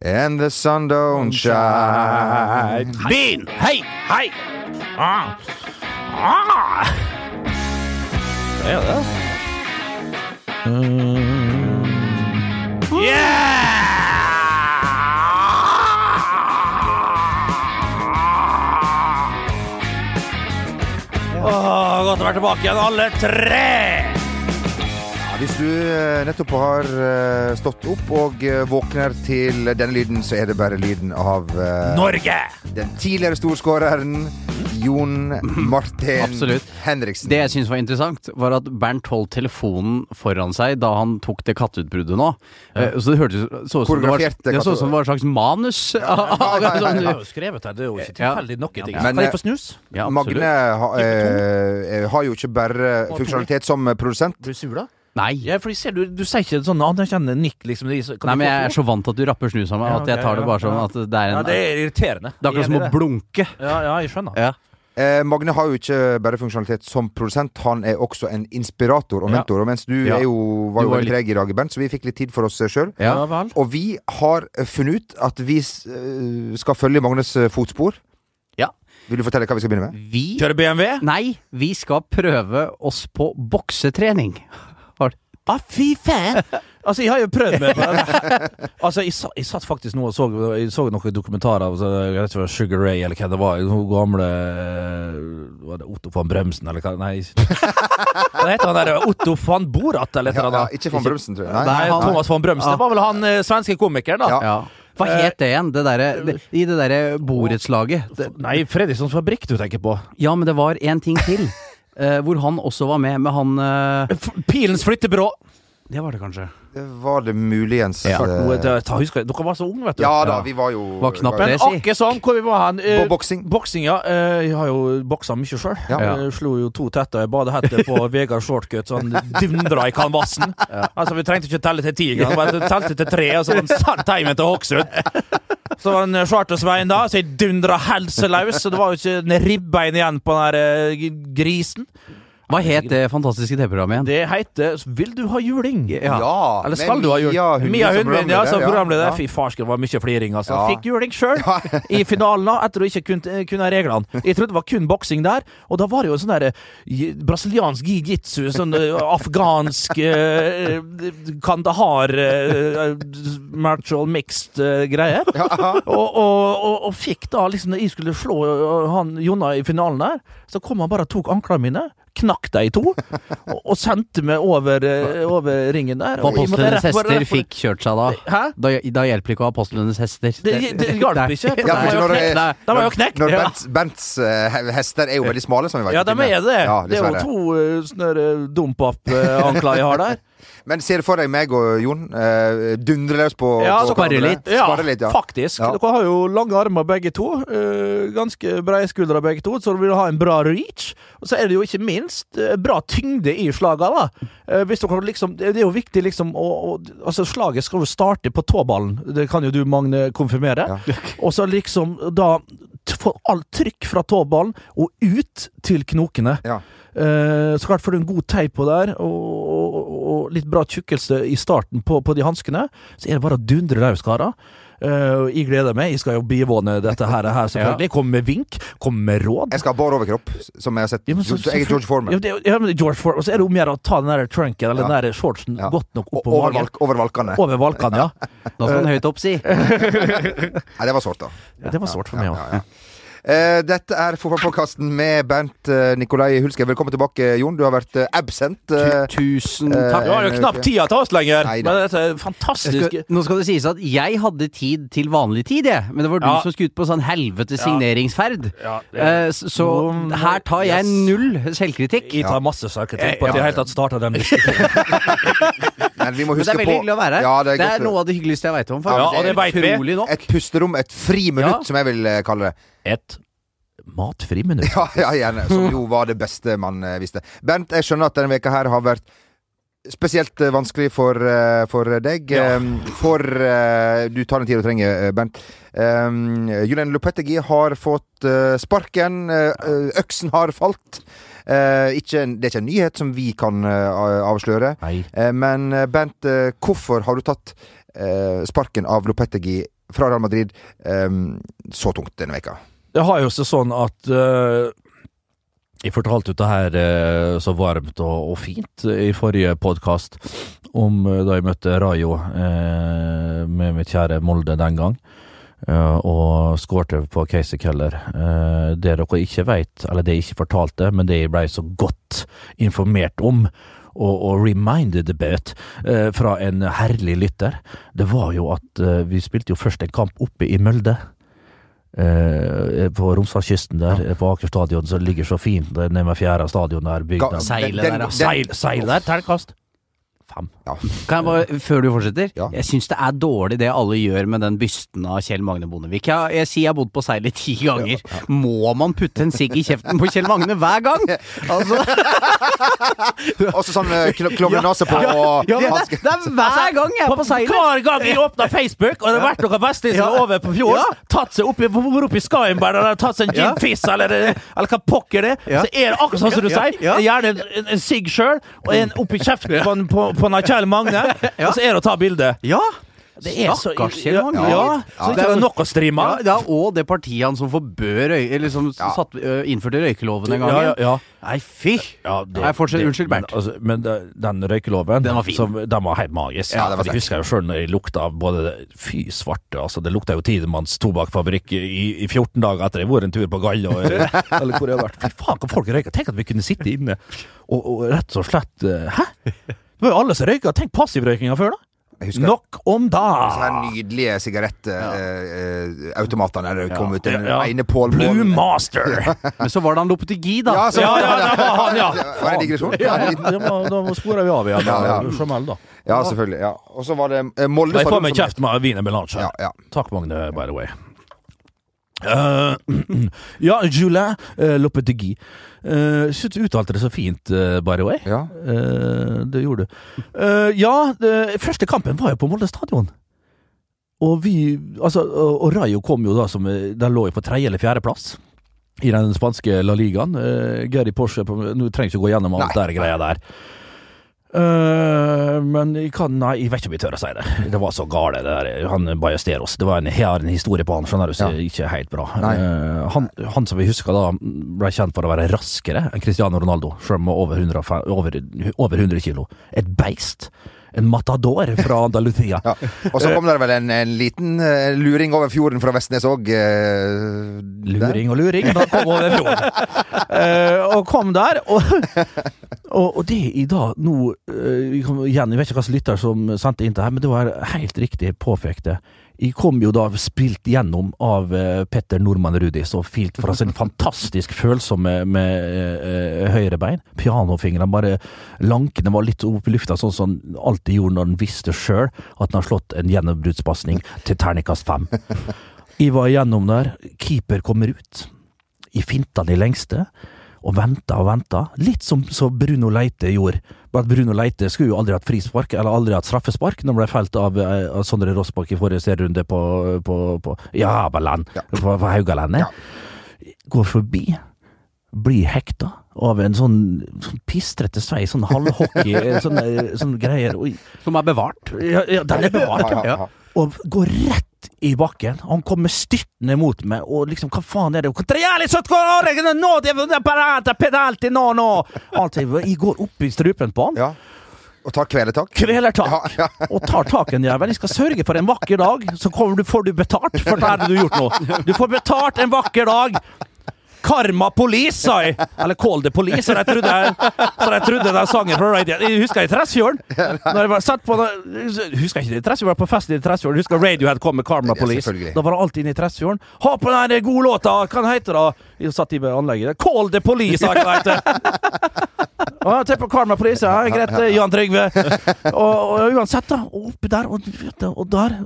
And the sun don't shine. Bin! Hei! Hei! Ah. Ah. Det er det? Yeah! Åh, godt å være tilbake igjen, alle tre! Hvis du eh, nettopp har eh, stått opp og eh, våkner til denne lyden, så er det bare lyden av Norge! den tidligere storskåreren Jon Martin Absolutt. Henriksen. Det jeg syns var interessant, var at Bernt holdt telefonen foran seg da han tok det katteutbruddet nå. Ja. Så det hørtes så ut som det var, det så som det var et slags manus. Sånn- Jeg har jo skrevet her, det er jo ikke tilfeldig nok. Men, Kan jeg få snus? Ja. Magne ha, eh, har jo ikke bare funksjonalitet som produsent. Blir du sur, da? Nei. Ja, for jeg ser, du, du sier ikke sånn anerkjennende nikk, liksom. de- Kan Nei, men jeg er så vant til at du rapper snus av meg, Ja, at jeg tar det bare sånn at det er Ja, det er irriterende. Det er akkurat som å blunke. Ja, ja, jeg skjønner. Ja. Eh, Magne har jo ikke bare funksjonalitet som produsent, han er også en inspirator og Ja. mentor. Og mens du Ja. er jo, var jo veldig treg i dag, Bernt, så vi fikk litt tid for oss sjøl. Ja. Ja. Og vi har funnet ut at vi eh, skal følge Magnes eh, fotspor. Ja. Vil du fortelle hva vi skal begynne med? Vi Kjøre BMW? Nei, vi skal prøve oss på boksetrening. Ah, fy faen! Altså, jeg har jo prøvd meg på det. Altså, jeg, jeg satt faktisk nå og så, jeg så noen dokumentarer av så, jeg vet ikke hva Sugar Ray eller hva det var. Hun gamle Var det Otto van Brømsen, eller hva? Nei. Hva heter han der? Otto van Borat, eller et Ja, eller ja, ikke von Brømsen, tror jeg. Nei. Nei, nei. Thomas van Brømsen. Det var vel han eh, svenske komikeren, da? Ja. Hva het det igjen? Det der, det, I det derre borettslaget. Nei, Fredrikssons fabrikk du tenker på. Ja, men det var en ting til. Eh, hvor han også var med, med han eh, Pilens flyttebyrå. Det var det kanskje. Det var det muligens. Ja. Noe- det- ta- husker Dere var så unge, vet du. Ja da, vi var jo Var knappe. Men akkurat sånn, hvor vi var hen eh, boksing. Boksing, ja. Eh, Jeg har jo boksa mye sjøl. Ja. Jeg slo jo to tetter i badehette på Vegard Shortcut, så han dundra i kanvassen. Altså, vi trengte ikke telle til ti engang. Bare telte til tre, og så var han sendt hjem til Hokksund. Så var det en Charter-Svein da, så jeg dundra helseløs, så det var jo ikke en ribbein igjen på den der eh, grisen. Hva het det fantastiske TV-programmet igjen? Det heter Vil du ha juling? Ja. Ja, Eller skal du ha juling? Mia Hundvin Mia Hundvin, ja, som programleder. Ja. Fy farsken, det var mye fliring, altså. Ja. Fikk juling sjøl i finalen, da, etter å ikke kunne, kunne reglene. Jeg trodde det var kun boksing der, og da var det jo sånn der eh, brasiliansk jiu-jitsu, sånn eh, afghansk eh, Kandahar eh, martial mixed eh, greier. Og, og, og, og fikk da, liksom, når jeg skulle slå eh, han Jonna i finalen der, så kom han bare og tok anklene mine. Knakk deg i to, og, og sendte meg over, eh, over ringen der. Og apostlenes hester fikk kjørt seg da? Hæ? Da, da hjelper ikke å ha apostlenes hester. Det, det hjalp ikke. De var jo når det knekt. Nei. De knekt. Når Ja. Bents, Bents uh, hester er jo veldig smale, som vi vet. Ja, de er det. Ja, det er jo to uh, sånne uh, dompap-ankler jeg har der. Men ser du for deg meg og Jon eh, dundre løs på Ja, på sparre litt. Ja, litt, ja. faktisk. Ja. Dere har jo lange armer begge to. eh, ganske brede skuldre begge to, så du vil ha en bra reach. Og så er det jo ikke minst eh, bra tyngde i slaga, da. Eh, dere liksom, det er jo viktig liksom å, å Altså, slaget skal jo starte på tåballen. Det kan jo du, Magne, konfirmere. Ja. Og så liksom da få alt trykk fra tåballen og ut til knokene. Ja. Så klart får du en god teip på der, og, og, litt bra tjukkelse i starten på, på de hanskene. Så er det bare å dundre løs, karer. Uh, jeg gleder meg. Jeg skal jo bivåne dette her, her selvfølgelig. Komme med vink, komme med råd. Jeg skal ha bar overkropp, som jeg har sett. Ja, så- så, jeg er George Foreman. Ja, det, ja, men George Foreman. Og så er det om å gjøre å ta den der trunken eller Ja. den der shortsen Ja. godt nok opp på Over, magen. valk, over valkene. Over valkene, ja. Da skal den høyt opp, si. Nei, det var sårt, da. ja. Det var sårt for meg òg. Ja, ja. Eh, dette er fotballpodkasten med Bernt uh, Nikolai Hulske. Velkommen tilbake, Jon. Du har vært eh, absent. eh, Tusen eh, takk. Du har jo knapt tida til oss lenger. Men dette er fantastisk. skal, nå skal det sies at jeg hadde tid til vanlig tid, jeg. Men det var du Ja. som skulle ut på sånn helvete signeringsferd. Ja, det- Eh, så Mm, her tar jeg yes. null selvkritikk. Jeg tar masse selvkritikk på at Ja. jeg i det hele tatt starta den diskusjonen. Men vi må Men det er veldig på hyggelig å være her. Ja, det er, det er noe av det hyggeligste jeg veit om. Ja, og det vet vi. Nok. Et pusterom, et friminutt, Ja. som jeg vil eh, kalle det. Et matfri minutt. Ja, ja, gjerne. Som jo var det beste man eh, visste. Bernt, jeg skjønner at denne veka her har vært spesielt eh, vanskelig for, for deg. Ja. For Du tar den tida du trenger, Bernt. Um, Julian Lopetegi har fått sparken. øksen har falt. Eh, ikke, det er ikke en nyhet som vi kan eh, avsløre. Eh, men Bent, hvorfor har du tatt sparken av Lopetegi fra Real Madrid så tungt denne veka. Det har jo seg sånn at Jeg fortalte dette her så varmt og, og fint i forrige podkast om da jeg møtte Rayo eh, med mitt kjære Molde den gang. Eh, og skårte på Casey Keller. Eh, det dere ikke vet, eller det jeg ikke fortalte, men det jeg ble så godt informert om, og, og reminded about eh, fra en herlig lytter, det var jo at vi spilte jo først en kamp oppe i Mølde. Eh, på Romsdalskysten der, ja. på Aker stadion, som ligger så fint der nede med fjerde stadion der. Bygd Ga- Seilet der, ja. Seil, seil der, terningkast fem. Kan jeg bare, før du fortsetter? Ja. Jeg syns det er dårlig det alle gjør med den bysten av Kjell Magne Bondevik. Jeg, jeg sier jeg har bodd på seilet ti ganger. Må man putte en sigg i kjeften på Kjell Magne hver gang? Altså, Også sånn uh, klovnenase på og ja, det, det er hver gang jeg er på seilet! Hver gang jeg åpner Facebook, og det har vært noen vestlendinger Ja. over på fjorden, tatt seg opp i, opp i Skyenberg eller tatt seg en Ja. gin fizz, eller, eller hva pokker det er, Ja. så er det akkurat sånn som du Ja, sier. ja. Gjerne en, en, en sigg sjøl, og en oppi kjeften på, en- på, på en Kjell Magne, og så er det å ta bilde. Ja! Det er så Stakkars Kjell Magne. Ja, så det er nok å streame. Ja, det er òg det partiet han som forbød røy... Eller som Ja. satt, innførte røykeloven en gang. Ja, ja, ja. Nei, fy! Ja, det- Nei, fortsett. Unnskyld, Bernt. Men, altså, men den røykeloven Den var fin. Som, den var helt magisk. Ja, det var jeg husker jo sjøl når jeg lukta av både Fy svarte, altså. Det lukta jo Tidemanns tobakksfabrikk i, i 14 dager etter jeg har vært en tur på Galla. Eller, eller hvor jeg har vært. Fy faen, hva folk røyker. Tenk at vi kunne sitte inne og, og rett og slett eh, Hæ? Det var jo alle som røyka. Tenk passivrøykinga før, da. Nok om disse da! her nydelige sigarettautomatene der det kom ut den Ja. ene Paul Blue. Master. Men så var det han Lopetegi, da. Ja, så, Ja, ja, det var han, ja. Var det digresjon. Ja, Ja, da sporer vi av igjen. Ja, ja. Jamel, da. ja, selvfølgelig. Ja. Og så var det eh, Molde Jeg får meg kjeft med Wiener Melange. Ja, ja. Takk, Magne, by the way. Eh, ja, Julien uh, Lopetegui. Uh, Syns du uttalte det så fint, uh, by the way. ja. Eh, det gjorde du. Eh, ja, det, første kampen var jo på Molde stadion. Og vi Altså, og, og Rayo kom jo da som eh, Den lå jo på tredje eller fjerdeplass. I den spanske La Ligaen. Uh, Gary Porsche på, Nå trenger ikke å gå gjennom alt det greia der. Eh, men jeg kan Nei, jeg vet ikke om jeg tør å si det. Det var så gale, det der. Han Ballesteros. Det var en, jeg har en historie på han, for han er jo Ja. ikke helt bra. Eh, han, han som vi husker da, ble kjent for å være raskere enn Cristiano Ronaldo, selv med over 100, over, over 100 kilo. Et beist. En matador fra Andalusia. Ja. Og så kom det vel en, en liten eh, luring over fjorden fra Vestnes òg. Luring og luring, da kom over fjorden. Eh, og kom der, og, og, og det i dag nå eh, Igjen, jeg vet ikke hva slags lytter som sendte inn det her, men det var helt riktig påpekt. det. Jeg kom jo da spilt gjennom av eh, Petter Nordmann Rudi, så filt fra sin fantastisk følsomme med eh, høyre bein. Pianofingrene bare Lankene var litt opp i lufta, sånn som han alltid gjorde når han visste sjøl at han har slått en gjennombruddspasning til terningkast fem. Jeg var igjennom der, keeper kommer ut. Jeg finta den i lengste, og venta og venta. Litt som så Bruno Leite gjorde. Bare at Bruno Leite skulle jo aldri hatt frispark, eller aldri hatt straffespark, når han ble felt av, eh, av Sondre Rossbakk i forrige serierunde på, på, på Javaland, Ja. på, på Haugalandet. Ja. Går forbi, blir hekta av en sånn, sånn pistrete sveis, sånn halvhockey, sånne, sånne greier. Oi, Som er bevart. ja, ja, den er bevart, ja Ja, ja, ja. og går rett i bakken. Han kommer styrtende mot meg, og liksom, hva faen er det? No, no! Alt, jeg går opp i strupen på han, ja. Og tar kvelertak. kvelertak, Ja, ja. og tar tak en jævel. Jeg skal sørge for en vakker dag, så du, får du betalt for det her du har gjort nå. Du får betalt en vakker dag. Karma Police, sa jeg! Eller Call the Police, som jeg trodde, som jeg trodde den sangen fra Radio Jeg husker i Tresfjorden. Når jeg var satt på jeg Husker ikke det, Tresfjorden var på fest i Tresfjorden. Husker Radiohead kom med Karma Police. Da var det alltid inne i Tresfjorden. Ha på den gode låta! Hva heter da? Jeg satt i anlegget. Call the Police, sa jeg heter. Ja, Se på Karma Police, ja. Greit, Jan Trygve. Og, og uansett, da. Oppi der, og, og der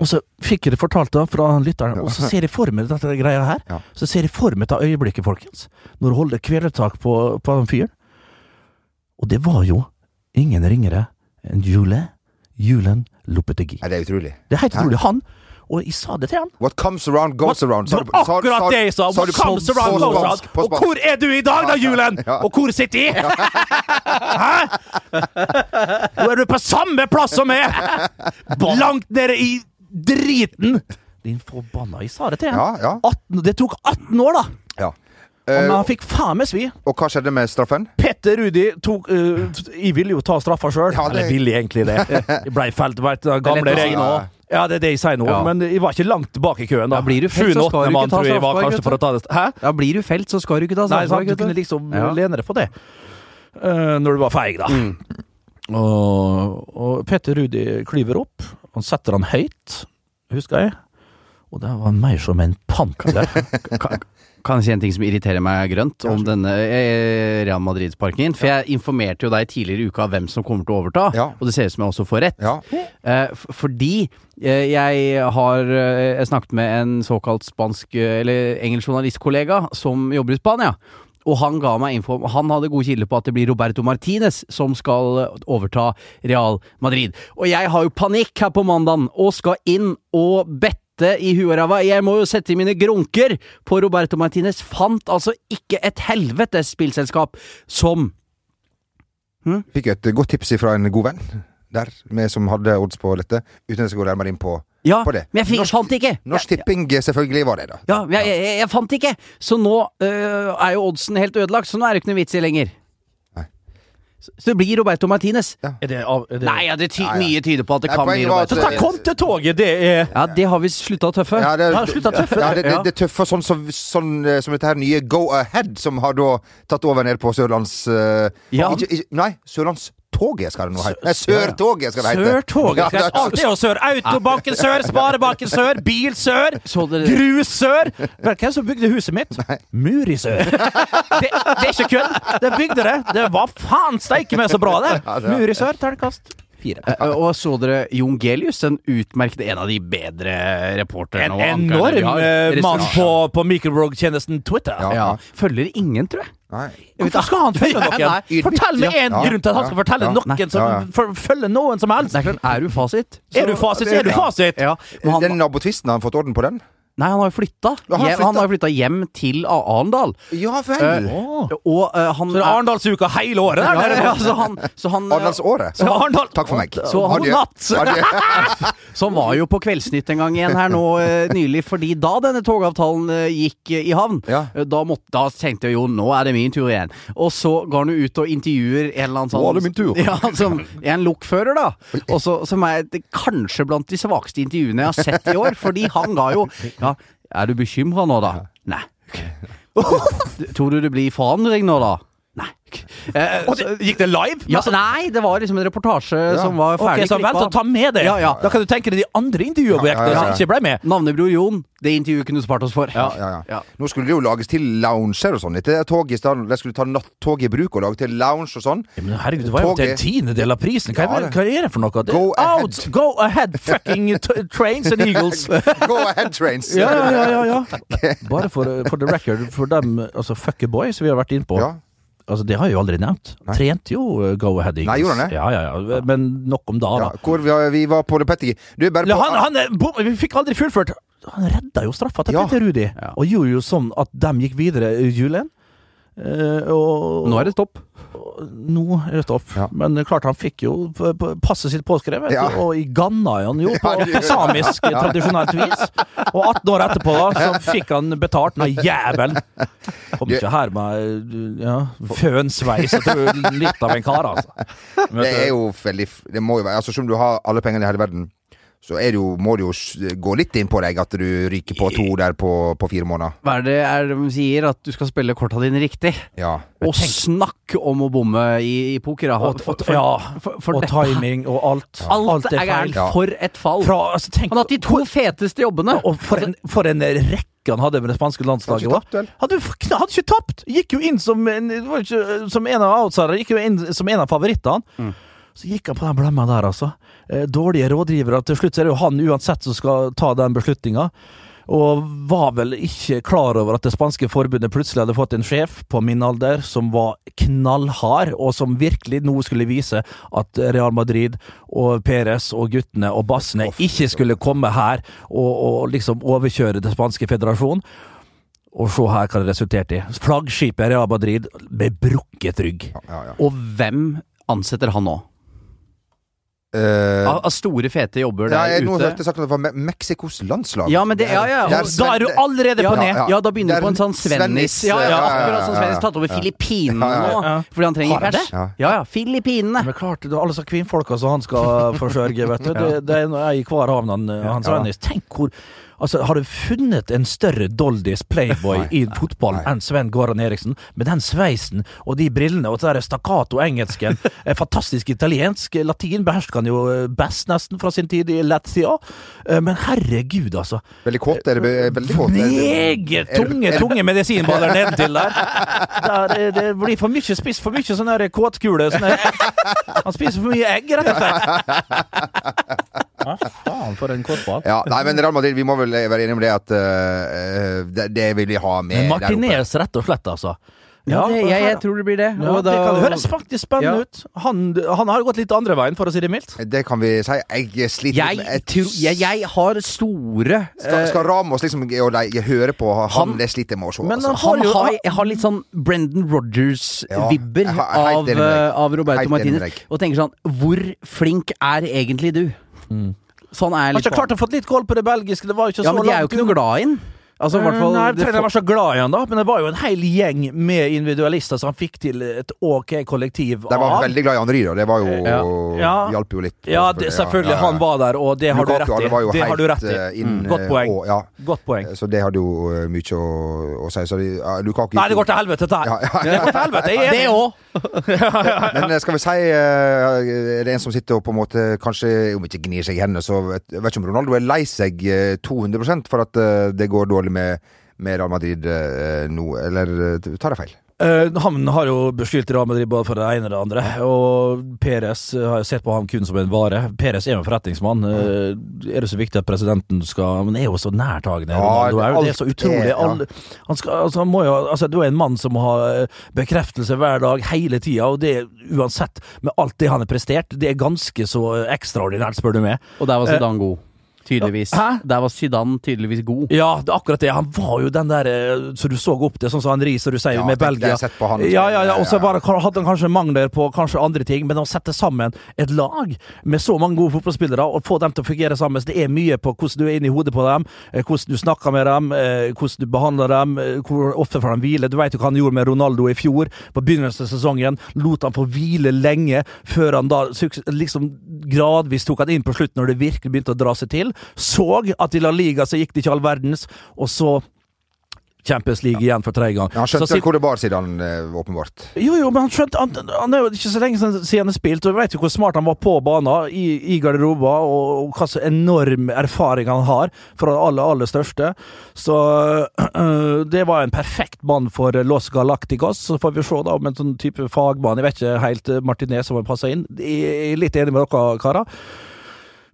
og så fikk jeg det fortalt da fra lytteren, og så ser jeg for meg dette greia her. Ja. Så ser jeg for meg dette øyeblikket, folkens, når du holder kvelertak på, på den fyren. Og det var jo ingen ringere enn Jule Julen Lopetegui. Ja, det er utrolig. Det er helt utrolig. Han Og jeg sa det til han. What comes around goes around. Det var akkurat det jeg sa! sa What comes around goes around. Og hvor er du i dag, da, Julen? Ja. Og hvor sitter jeg? Hæ? Nå er du på samme plass som meg! Langt nede i driten! Din forbanna det til. Ja, ja. 18, det tok 18 år, da! ja. Og Eh, han fikk faen meg svi. og hva skjedde med straffen? Petter Rudi tok uh, Jeg ville jo ta straffa sjøl. Ja, det- Eller ville jeg egentlig det. Jeg blei felt vet, du, gamle regler. nå. Ja, det er det jeg sier nå, Ja. men jeg var ikke langt bak i køen. da Ja, blir du felt, så skal du ikke ta straffespark, Hæ? Ja, blir du felt, så skal du ikke ta Nei, sant, straffespark. du kunne liksom Ja. lene deg på det. Uh, når du var feig, da. Og, og Petter Rudi klyver opp. Han setter han høyt, husker jeg. Og det var mer som en panter. Kan, jeg si en ting som irriterer meg grønt om denne eh, Real Madrid-sparkingen? For jeg informerte jo deg tidligere i uka hvem som kommer til å overta, Ja. og det ser ut som jeg også får rett. Ja. Eh, fordi eh, jeg har eh, jeg snakket med en såkalt spansk eh, eller engelsk journalistkollega som jobber i Spania. Og han ga meg info om Han hadde gode kilder på at det blir Roberto Martinez som skal eh, overta Real Madrid. Og jeg har jo panikk her på mandagen og skal inn og bette i huet ræva. Jeg må jo sette i mine grunker på Roberto Martinez. Fant altså ikke et helvetes spillselskap som Fikk et godt tips fra en god venn der, med, som hadde odds på dette. Uten at jeg skal gå nærmere inn på, Ja, på det. men jeg Norsk- fant ikke! Norsk Tipping selvfølgelig var det, da. Ja, jeg, jeg, jeg fant ikke! Så nå øh, er jo oddsen helt ødelagt, så nå er det ikke noe vits i lenger. Så så det blir Roberto Martinez. Er det, er det Nei, ja, det ty ja. mye tyder på at det Nei, kan bli Roberto. Så ta toget! det er Ja, det har vi slutta å tøffe. Ja, det, Ja, slutt tøffe. Ja, det, det, det tøffe sånn som, sånn, eh, som dette her nye Go Ahead, som har da tatt over ned på Sørlands... Uh, Ja. ikke, ikke, nei, Sørlandstoget skal det nå hete. Nei, Sørtoget skal det hete. Sørtoget. Ja, det- Alt er jo sør. Autobanken sør, Sparebanken sør, Bil sør, Grus sør. Hvem som bygde huset mitt? Muri sør. Det, det er ikke kødd. Det bygde det. Det var faen steike meg så bra, det. Muri sør, terningkast fire. Eh, Og så dere Jon Gelius, den utmerkede en av de bedre reporterne. En enorm eh, mann på, på microblog-tjenesten Twitter. Ja. Ja. Følger ingen, tror jeg. Nei. Hvorfor skal han følge noen? nei. Fortell meg én Ja. grunn til at han skal Ja. fortelle Ja. noen som følger noen som helst. Er du fasit? Er du fasit, så er du fasit. Ja, men han, Den nabotvisten, har han fått orden på den? Nei, han har jo flytta. Han Hjem, han har jo flytta hjem til Arendal. Ja vel. Uh, Og uh, han Så det er Arendalsuka hele året Ja, ja, ja, så han, så han eh, Arendalsåret. Så Arendal Takk for meg. Så han- natt. Som var jo på Kveldsnytt en gang igjen her nå uh, nylig, fordi da denne togavtalen gikk i havn, Ja. da, måtte, da tenkte jeg jo nå er det min tur igjen. Og så går han jo ut og intervjuer en eller annen sånn Nå er det min tur. Ja, som en lokfører, da. Og så, som er kanskje blant de svakeste intervjuene jeg har sett i år, fordi han ga jo Ja, er du bekymra nå, da? Nei. Tror du det blir forandring nå, da? Nei. Eh, Og det, gikk det live? ja, nei, det var liksom en reportasje som var Ok, ferdig så vent så ta med det. Ja, ja. Da kan du tenke deg de andre intervjuobjektene Ja, ja, ja, ja. som ikke ble med. Navnebror Jon, det intervjuet kunne du spart oss for. Ja, ja, ja. Ja. Nå skulle det jo lages til lounger og sånn. Etter toget i stedet. De skulle ta nattog i bruk og lage til lounge og sånn. Ja, men herregud, det var jo til en tiendedel av prisen. Hva, Ja, er, det- hva er det for noe? Det, Go ahead. Out, go ahead, fucking t trains and eagles. Go ahead trains. Ja, ja, ja, ja, ja. Bare for, for the record, for dem altså fuckeboys vi har vært innpå. Ja. Altså, Det har jeg jo aldri nevnt. Nei. Trente jo uh, Go Ahead Eagles. Nei, gjorde han det? Ja, ja, ja. Men nok om da, Ja, da. hvor vi, vi var på Petty. Du, bare på han, han, bom, vi fikk aldri fullført. Han redda jo straffa til Ja. Petter Rudi, Ja. og gjorde jo sånn at de gikk videre i julen. Uh, og Nå er det stopp. Nå rett opp. Ja. Men klart han fikk jo passet sitt påskrevet, Ja. og i ganna han jo på, på samisk tradisjonelt vis. Og 18 år etterpå da, så fikk han betalt den jævelen. Kom ikke her med ja, fønsveis. Litt av en kar, altså. Det er jo veldig Det må jo være Altså, som om du har alle pengene i hele verden, så er det jo, må det jo gå litt inn på deg at du ryker på to der på, på fire måneder. Hva er det er de sier? At du skal spille korta dine riktig? Ja. Og snakk om å bomme i, i poker, da. Og, og, ja, for, for og timing og alt. Alt er gærent. Ja. For et fall. Fra, altså, tenk, Han har hatt de to feteste jobbene. og for en, for en rekke han hadde med det spanske Har landslaget. vel? Hadde, hadde ikke tapt! Gikk jo inn som en, som en av outsiderne. Gikk jo inn som en av favorittene. Mm. Så gikk han på den blemma der, altså. Eh, dårlige rådgivere. Til slutt er det jo han uansett som skal ta den beslutninga. Og var vel ikke klar over at det spanske forbundet plutselig hadde fått en sjef på min alder som var knallhard, og som virkelig nå skulle vise at Real Madrid og Perez og guttene og bassene ikke skulle komme her og, og liksom overkjøre det spanske federasjonen. Og se her hva det resulterte i. Flaggskipet Real Madrid med brukket rygg. Ja, ja, ja. Og hvem ansetter han nå? Eh, Av, av store, fete jobber ja, der jeg nå ute? hørte sagt at det var Me Mexicos landslag. Ja, men det, ja, ja. Der, er Da er du allerede på ja, ned! ja, da begynner du på en sånn Svennis. Ja, ja, ja, ja, ja, akkurat ja, ja. Svennis tatt over Filippinene Ja, ja, nå. Fordi han trenger cash. Ja, ja. Filippinene. Men klart, det er alle så kvinnfolka som han skal forsørge, vet du. Det, det er noe jeg i hver havn, han, han Ja. Svennis. Tenk hvor Altså, Har du funnet en større Doldis playboy i fotballen enn Sven Goran Eriksen? Med den sveisen og de brillene og den stakkato-engelsken. eh, Fantastisk italiensk. Latin behersker han jo eh, best, nesten, fra sin tid i Latia. Eh, Men herregud, altså. Veldig kåt er det. Veldig kåt. Meget tunge, tunge medisinballer nedentil der. der. eh, Det blir for mye spist for mye sånn kåtkule. Han spiser for mye egg, rett og slett. Hva faen for en kortball. Ja, nei, men Real Madrid, vi må vel være enige om det at uh, det, det vil vi ha med Men der oppe. Martinez, rett og slett, altså. Ja, det, jeg, jeg tror det blir det. Ja, Og det da- kan høres faktisk spennende Ja. ut. Han, han har gått litt andre veien, for å si det mildt. Det kan vi si. Jeg sliter jeg, med et- tror, jeg, jeg har store Skal, eh, skal Ramos liksom og de høre på han, Han- det sliter med å se. Men altså. han han har, jeg har litt sånn Brendan Rogers-vibber Ja, av, av Roberto Martinez. Og tenker sånn Hvor flink er egentlig du? Sånn er Har jeg litt ikke klart å få litt kål på det belgiske. Det var ikke Ja, så men de er jo ikke noe glad i den. Altså, i hvert fall Nei, det var så glad i han da, men det var jo en hel gjeng med individualister som han fikk til et ok kollektiv De var av. veldig glad i Henri, da. Det var jo Ja. Ja. Hjalp jo litt. Ja, det, selvfølgelig. Han var der, og det har du Lukaku, rett det i. var jo Det har du rett i. eh, inn, Godt poeng. eh, og- ja. Godt poeng. Så det hadde jo eh, mye å, å si. Så de, uh, Lukaku Nei, det går til helvete, dette her. Ja, ja, Det går til helvete, jeg er Det òg! Men eh, skal vi si Det Er det en som sitter og på en måte kanskje, om ikke gnir seg i hendene, så vet, ikke om Ronaldo er lei seg eh, 200 for at uh, det går dårlig med, med Real Madrid eh, nå, eller eh, tar jeg feil? Eh, han har jo beskyldt Real Madrid både for det ene og det andre, og Perez eh, har jo sett på ham kun som en vare. Perez er jo en forretningsmann. Eh, er det så viktig at presidenten skal Men er jo så nærtagende. Ja, Ronaldo er jo det er så utrolig. er- ja. Han skal, altså, han må jo, altså, du er en mann som må ha bekreftelse hver dag, hele tida, og det uansett, med alt det han har prestert, det er ganske så ekstraordinært, spør du meg. Og der var Zidane god. Tydeligvis. Hæ? Der var Zidane tydeligvis god. Ja, det er akkurat det. Han var jo den der eh, så du så opp til, sånn som Henri, som du sier, Ja, med Belgia. Ja, ja, ja, og så hadde han kanskje mangler på kanskje andre ting, men å sette sammen et lag med så mange gode fotballspillere og få dem til å fungere sammen, så det er mye på hvordan du er inne i hodet på dem, eh, hvordan du snakker med dem, eh, hvordan du behandler dem, hvor ofte får de hvile. Du vet jo hva han gjorde med Ronaldo i fjor, på begynnelsen av sesongen. Lot han få hvile lenge, før han da liksom gradvis tok han inn på slutten, når det virkelig begynte å dra seg til. Så at i La Liga så gikk det ikke all verdens, og så Champions League igjen for tredje gang. Ja, han skjønte så, hvor det bar, siden han åpenbart. jo, jo, men han skjønte Han, han er jo ikke så lenge siden han har spilt, og vi vet jo hvor smart han var på banen, i, i garderoba, og, og hva så enorm erfaring han har fra det aller, aller største. Så øh, det var en perfekt mann for Los Galacticos. Så får vi se da om en sånn type fagmann Jeg vet ikke helt øh, Martinez som har passa inn. Jeg er litt enig med dere, karer.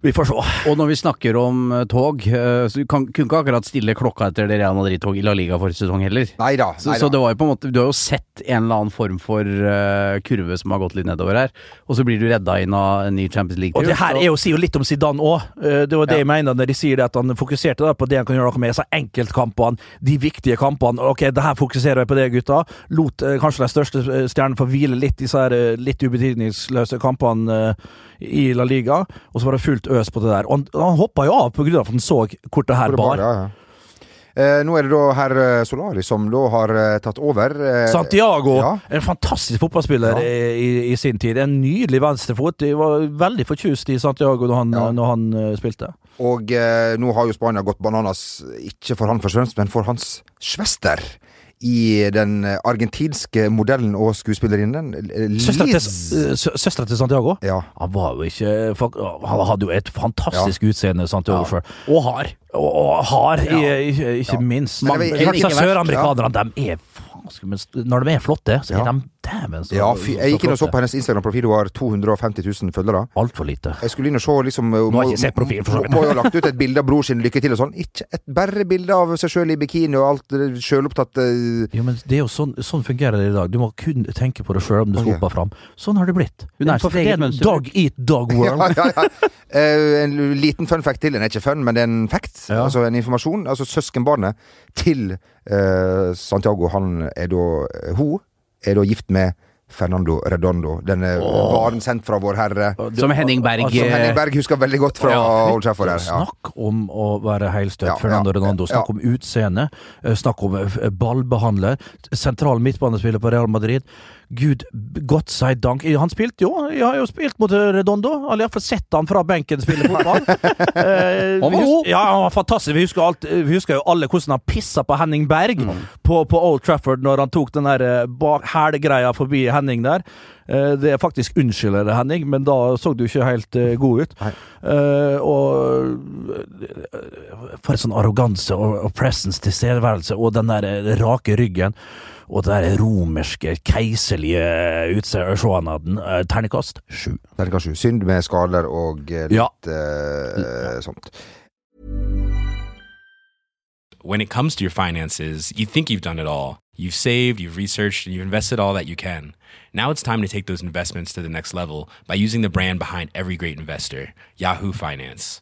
Vi får se. Og når vi snakker om eh, tog, eh, så du kan, kunne ikke akkurat stille klokka etter det Real Madrid-tog i La Liga forrige sesong heller. Neida, neida. Så, så det var jo på en måte Du har jo sett en eller annen form for uh, kurve som har gått litt nedover her, og så blir du redda inn av en ny Champions League. Og det her er jo, sier jo litt om Zidane òg. Det var det Ja. jeg mener når de sier det at han fokuserte da på det han kan gjøre noe med. Så enkeltkampene, de viktige kampene. Ok, det her fokuserer jeg på det, gutta. Lot kanskje de største stjernen stjernene få hvile litt i disse litt ubetydningsløse kampene i La Liga, og så var det fullt øs på det der. Og han, han hoppa jo av av at han så hvor det her bar, bar. ja, ja. Eh, nå er det da herr eh, Solari som da har eh, tatt over. Eh, Santiago, Ja. en fantastisk fotballspiller Ja. i, i, sin tid. En nydelig venstrefot. De var veldig fortjust i Santiago når han, Ja. når han uh, spilte. Og eh, nå har jo Spania gått bananas, ikke for han først og fremst, men for hans svester. I den eh, argentinske modellen og skuespillerinnen eh, Søstera til, Liz. eh, sø- søstera til Santiago? Ja. Han var jo ikke Han hadde jo et fantastisk utseende, Santiago Ja. Før. Og har. Og, og har, Ja. ikke, ikke Ja. minst. Sør-amerikanerne, disse søramerikanerne, de er når de er flotte, så Ja. er de Dæven, så Ja, fy, jeg gikk inn og så på hennes Instagram-profil, hun har 250 000 følgere. Altfor lite. Jeg skulle inn og se liksom Nå har jeg ikke sett profilen, for så vidt. Må jo ha lagt ut et bilde av bror sin lykke til og sånn. Ikke et bare bilde av seg sjøl i bikini og alt eh, sjølopptatt eh, Jo, men det er jo sånn, sånn fungerer det i dag. Du må kun tenke på det sjøl om du skal opp og fram. Sånn har det blitt. Hun er sitt eget en mønster. dog eat dog world. ja, ja, ja. Uh, en liten fun fact til. Den er ikke fun, men det er en fact. Ja. Altså en informasjon. Altså Søskenbarnet til uh, Santiago, han er da eh, Hun er da gift med Fernando Redondo. Denne varen sendt fra Vår Herre. Som Henning Berg Altså, Som Henning Berg husker veldig godt fra Ja. Old Trafford. her, Ja. Snakk om å være heilstøtt. Ja, Fernando ja, Ronaldo. Snakk ja. om utseende. eh, Snakk om eh, ballbehandler. Sentral midtbanespiller på Real Madrid. Gud, godt si dank. Han spilte jo. Jeg har jo spilt mot Redondo. Eller iallfall sett han fra benken spille fotball. Eh, Han var god. Ja, han var fantastisk. Vi husker, alt, vi husker jo alle hvordan han pissa på Henning Berg Mm. på, på Old Trafford når han tok den der eh, hælgreia forbi Henning der. Eh, Det er faktisk unnskylder det, Henning, men da så du ikke helt eh, god ut. Eh, og For en sånn arroganse og, og presence, tilstedeværelse, og den der rake ryggen. Og det der romerske, keiserlige utseendet. Uh, terningkast sju. Terningkast sju. Synd med skaler og eh, litt Ja. uh, sånt. when it comes to your finances, you think you've done it all. You've saved, you've researched, and you've invested all that you can. Now it's time to take those investments to the next level by using the brand behind every great investor, Yahoo Finance.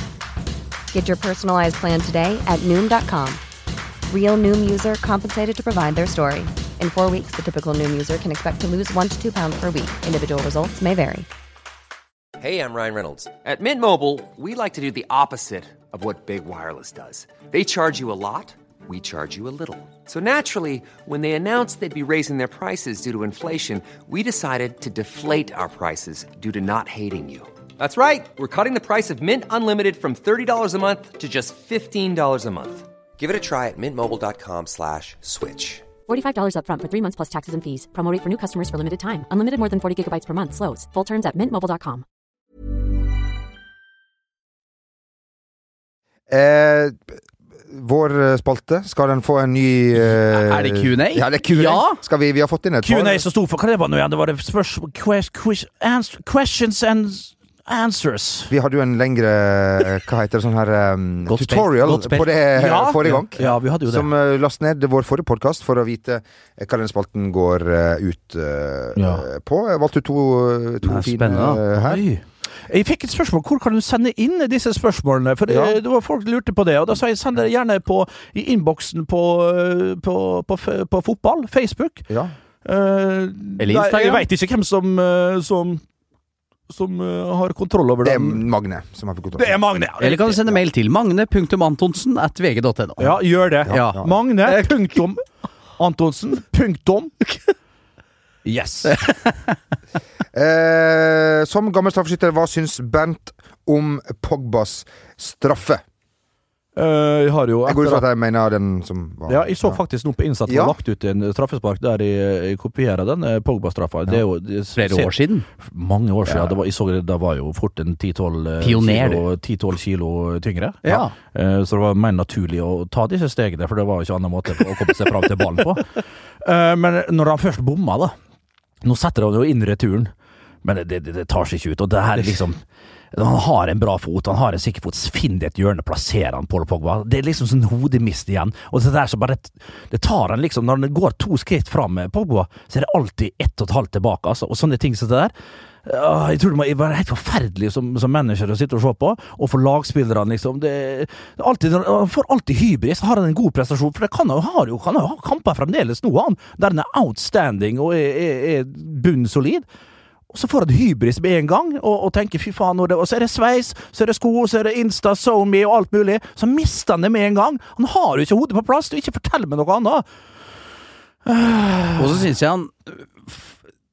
Get your personalized plan today at Noom.com. Real Noom user compensated to provide their story. In four weeks, the typical Noom user can expect to lose one to two pounds per week. Individual results may vary. Hey, I'm Ryan Reynolds. At Mint Mobile, we like to do the opposite of what Big Wireless does. They charge you a lot, we charge you a little. So naturally, when they announced they'd be raising their prices due to inflation, we decided to deflate our prices due to not hating you. That's right. We're cutting the price of Mint Unlimited from $30 a month to just $15 a month. Give it a try at mintmobile.com slash switch. $45 upfront for three months plus taxes and fees. Promo rate for new customers for limited time. Unlimited more than 40 gigabytes per month. Slows. Full terms at mintmobile.com. Eh, vår eh, spalte, skal den få en ny eh, Er det Q&A? Ja, det er Q&A. Ja. Skal vi, vi har fått inn et Q&A som sto for Hva det var nå igjen? Det var det spørsmål ques, ques, ans, Questions and answers. Vi hadde jo en lengre Hva heter det sånn her um, tutorial på det Ja. forrige gang. Ja, vi hadde jo det. Som uh, last ned vår forrige podkast for å vite eh, hva den spalten går uh, ut uh, Ja. eh, på. Jeg valgte to, eh, to er fine eh, her. Oi. Jeg fikk et spørsmål. Hvor kan du sende inn disse spørsmålene? For Ja. det var folk lurte på det. Og da sa jeg send det gjerne på, i innboksen på, eh, på, på, på fotball. Facebook. Ja. Uh, Eller nei, Instagram. Jeg veit ikke hvem som eh, som, som uh, har kontroll over Det er. Magne som har fått kontroll. Det er Magne. ja. Eller kan du sende mail til magne.antonsen at vg.no. Ja, gjør det. Ja. Magne. Punktum. Antonsen. Punktum. Yes. Eh, som gammel straffeskytter, hva syns Bernt om Pogbas straffe? Eh, jeg har jo Jeg går ut fra at jeg mener den som var Ja, jeg så faktisk nå på Insta at Ja. lagt ut en straffespark der jeg, jeg kopierer den eh, Pogba-straffa. Det er jo det, Flere år siden. Mange år siden. Ja. Det var, jeg så det, det var jo fort en 10-12 eh, kilo, 10-12 kilo tyngre. Ja. Uh, Så det var mer naturlig å ta disse stegene, for det var jo ikke annen måte å komme seg fram til ballen på. Uh, Men når han først bomma, da Nå setter han jo inn returen, men det, det, det tar seg ikke ut. Og det her er liksom Han har en bra fot, han har en sikker fot. Finn det et hjørne, plasser han Paul Pogba. Det er liksom sånn hodemist igjen. Og det der så bare Det tar han liksom Når han går to skritt fram med Pogba, så er det alltid ett og et halvt tilbake, altså. Og sånne ting som det der. Jeg tror det må være helt forferdelig som, som manager å sitte og se på, og for lagspillerne, liksom. Det, alltid, han får alltid hybris. Har han en god prestasjon? For det kan han har jo kan ha kamper fremdeles nå, han. Der han er outstanding og er, er, er bunnsolid. Og så får han hybris med en gang, og, og tenker fy faen, og, det, og så er det sveis, så er det sko, så er det Insta, SoMe og alt mulig. Så mister han det med en gang. Han har jo ikke hodet på plass. Du ikke fortell meg noe annet. Og så syns jeg han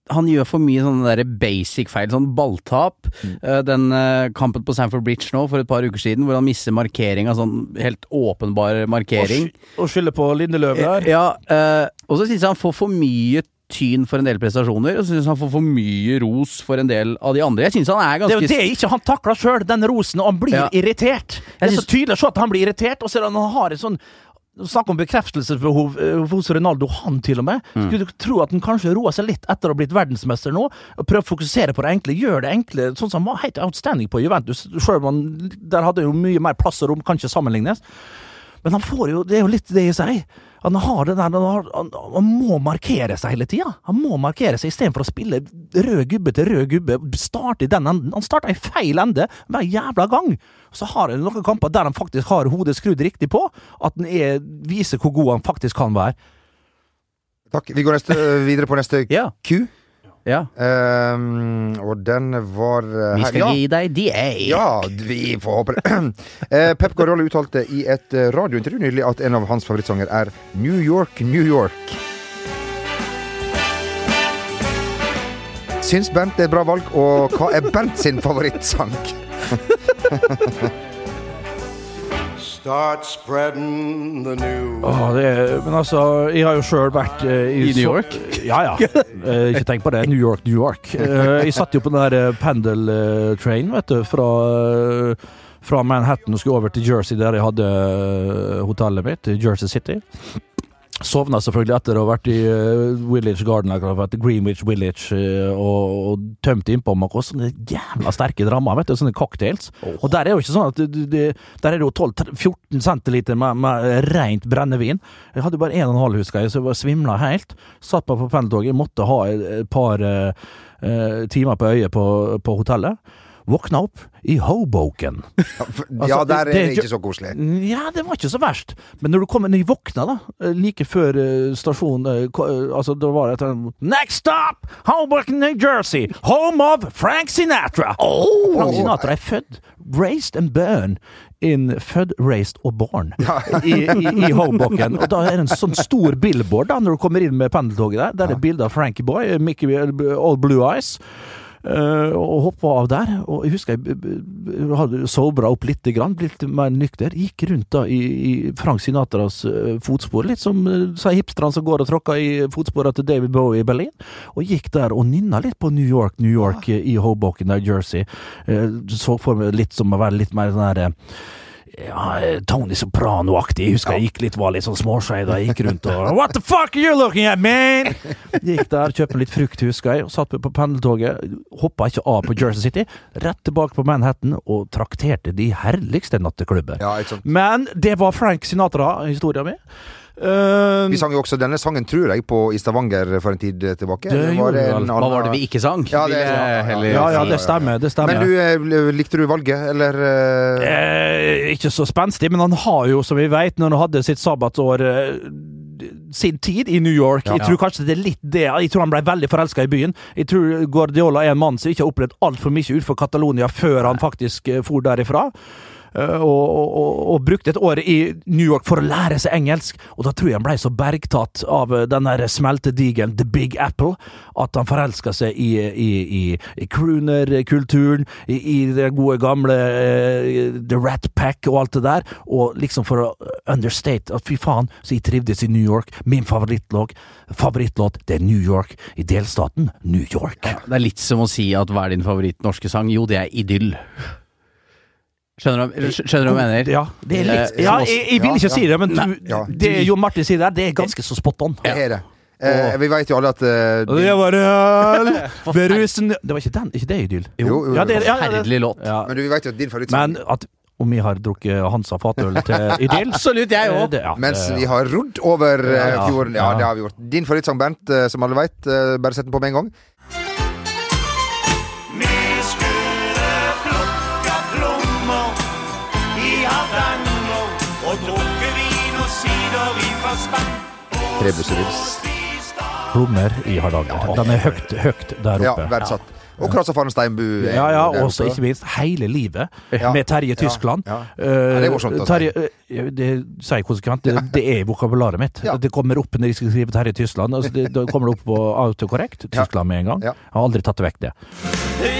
han gjør for mye sånne der basic feil, sånn balltap. Mm. Den eh, kampen på Sanford Bridge nå for et par uker siden, hvor han mister markeringa, sånn helt åpenbar markering. Og, og skylder på Lindeløv der. Ja, eh, og så syns jeg han får for mye tyn for en del prestasjoner, og syns han får for mye ros for en del av de andre. Jeg syns han er ganske... Det er jo det ikke han takler sjøl, den rosen, og han blir Ja. irritert. Det er så tydelig å se at han blir irritert, og så er det han har et sånn Snakk om bekreftelsesbehov eh, hos Ronaldo, han til og med. Skulle mm. tro at han kanskje roer seg litt etter å ha blitt verdensmester nå, prøver å fokusere på det enkle. Gjør det enkle, sånn som han var helt outstanding på Juventus. Selv han der hadde jo mye mer plass og rom, kan ikke sammenlignes. Men han får jo, det er jo litt det jeg sier. Han har det der, han, han, han må markere seg hele tida. Han må markere seg istedenfor å spille rød gubbe til rød gubbe. Starte i den enden. Han starta i feil ende hver jævla gang. Så har han noen kamper der han faktisk har hodet skrudd riktig på. At han er, viser hvor god han faktisk kan være. Takk. Vi går neste, videre på neste Ja. Q. Ja. Um, og den var uh, Vi her- skal ja. gi deg DA. Ja, vi får håpe det. uh, Pep Guardiola uttalte i et eh, radiointervju nylig at en av hans favorittsanger er New York, New York. Syns Bent det er bra valg, og hva er Bent sin favorittsang? Åh, det er, men altså, jeg har jo sjøl vært eh, I New så- York? Ja, ja. Eh, ikke tenk på det. New York, New York. Eh, jeg satt jo på den der eh, Pendle eh, train, vet du, fra, eh, fra Manhattan og skulle over til Jersey, der jeg hadde eh, hotellet mitt, i Jersey City. Sovna selvfølgelig etter å ha vært i uh, Village Garden, hva Greenwich Village, uh, og, og tømt innpå meg også sånne jævla sterke drammer, vet du, sånne cocktails. Og der er jo ikke sånn at du, du, Der er det jo 12-14 centiliter med, med rent brennevin. Jeg hadde jo bare 1,5, husker jeg, så jeg var svimla helt. Satt meg på pendeltoget, måtte ha et, par uh, timer på øyet på, på hotellet. Våkna opp i Hoboken. Ja, Altså, der er det- det ikke så koselig. Ja, det var ikke så verst. Men når du kommer når i våkna, da, like før eh, stasjonen eh, eh, Altså, da var det et Next stop! Hoboken, New Jersey! Home of Frank Sinatra! Frank Sinatra er født, raised and born in Født, raised og born i, i, i Hoboken. Og da er det en sånn stor billboard da når du kommer inn med pendeltoget der. Der er det bilde av Frankie Boy, Mickey All Blue Eyes. Eh, og hoppa av der. Og jeg husker jeg hadde sobra opp litt, grann, blitt mer nykter. Gikk rundt da i, i Frank Sinatras eh, fotspor, litt som uh, hipsterne som går og tråkker i fotsporene til David Bowie i Berlin. Og gikk der og nynna litt på New York, New York ja. i Hoboken, New Jersey. Eh, så for meg litt som å være litt mer sånn herre eh, ja, Tony Soprano-aktig. Jeg husker jeg gikk litt, var litt sånn småskeiv da jeg gikk rundt og What the fuck are you looking at, man? Gikk der, kjøpte litt frukt, husker jeg, og satt på pendeltoget. Hoppa ikke av på Jersey City. Rett tilbake på Manhattan og trakterte de herligste natteklubber. Ja. Men det var Frank Sinatra-historia mi. Uh, Vi sang jo også denne sangen, tror jeg, på, i Stavanger for en tid tilbake. Det var det en. Hva var det vi ikke sang? Ja, det- ja, ja, ja, ja, det stemmer. Det stemmer. Men du, eh, likte du valget, eller? Uh, Eh, ikke så spenstig, men han har jo, som vi vet, når han hadde sitt sabbatsår sin tid i New York. Jeg tror kanskje det er litt det. Jeg tror han ble veldig forelska i byen. Jeg tror Guardiola er en mann som ikke har opplevd altfor mye utenfor Catalonia før han faktisk for derifra. Eh, og, og, og, brukte et år i New York for å lære seg engelsk. Og da tror jeg han ble så bergtatt av eh, den der smeltedigelen The Big Apple at han forelska seg i, i, i, i crooner-kulturen, i, i det gode gamle uh, The Rat Pack og alt det der. Og liksom for å understate at fy faen, så jeg trivdes i New York. Min favorittlåt, favorittlåt det er New York, i delstaten New York. Det er litt som å si at hva er din favoritt-norske sang? Jo, det er Idyll. Skjønner du, skjønner du hva jeg mener? Ja, det er litt Eh, Ja, jeg, jeg vil ikke Ja, si det, men du, Ja. det Jon Martin sier der, det er ganske så spot on. Det er det. Eh, vi vet jo alle at eh, de... det var øl berusen Det var ikke den, ikke det Idyll? Jo, jo, jo. Ja, det, ja, ja, det- Forferdelig låt. Ja. Men du, vi vet jo at din favoritt Men at om vi har drukket Hansa fatøl til Idyll Absolutt, jeg eh, òg. det- ja, Mens vi har rodd over eh, Ja, fjorden. Ja, ja. det har vi gjort. Din favorittsang, Bernt, eh, som alle vet. eh, bare sett den på med en gang. Trebussrus. Plommer i Hardanger. Den er høyt, høyt der oppe. Ja, verdsatt. Og Krasafaren Steinbu. er Ja, ja, og ikke minst hele livet Ja. med Terje Tyskland. Ja, ja. det er morsomt å si. Terje, eh, det sier jeg konsekvent. Det, det er vokabularet mitt. Ja. Det kommer opp når jeg skal skrive Terje Tyskland. Altså det, da kommer det opp på autokorrekt. Tyskland med en gang. Jeg har aldri tatt det vekk, det.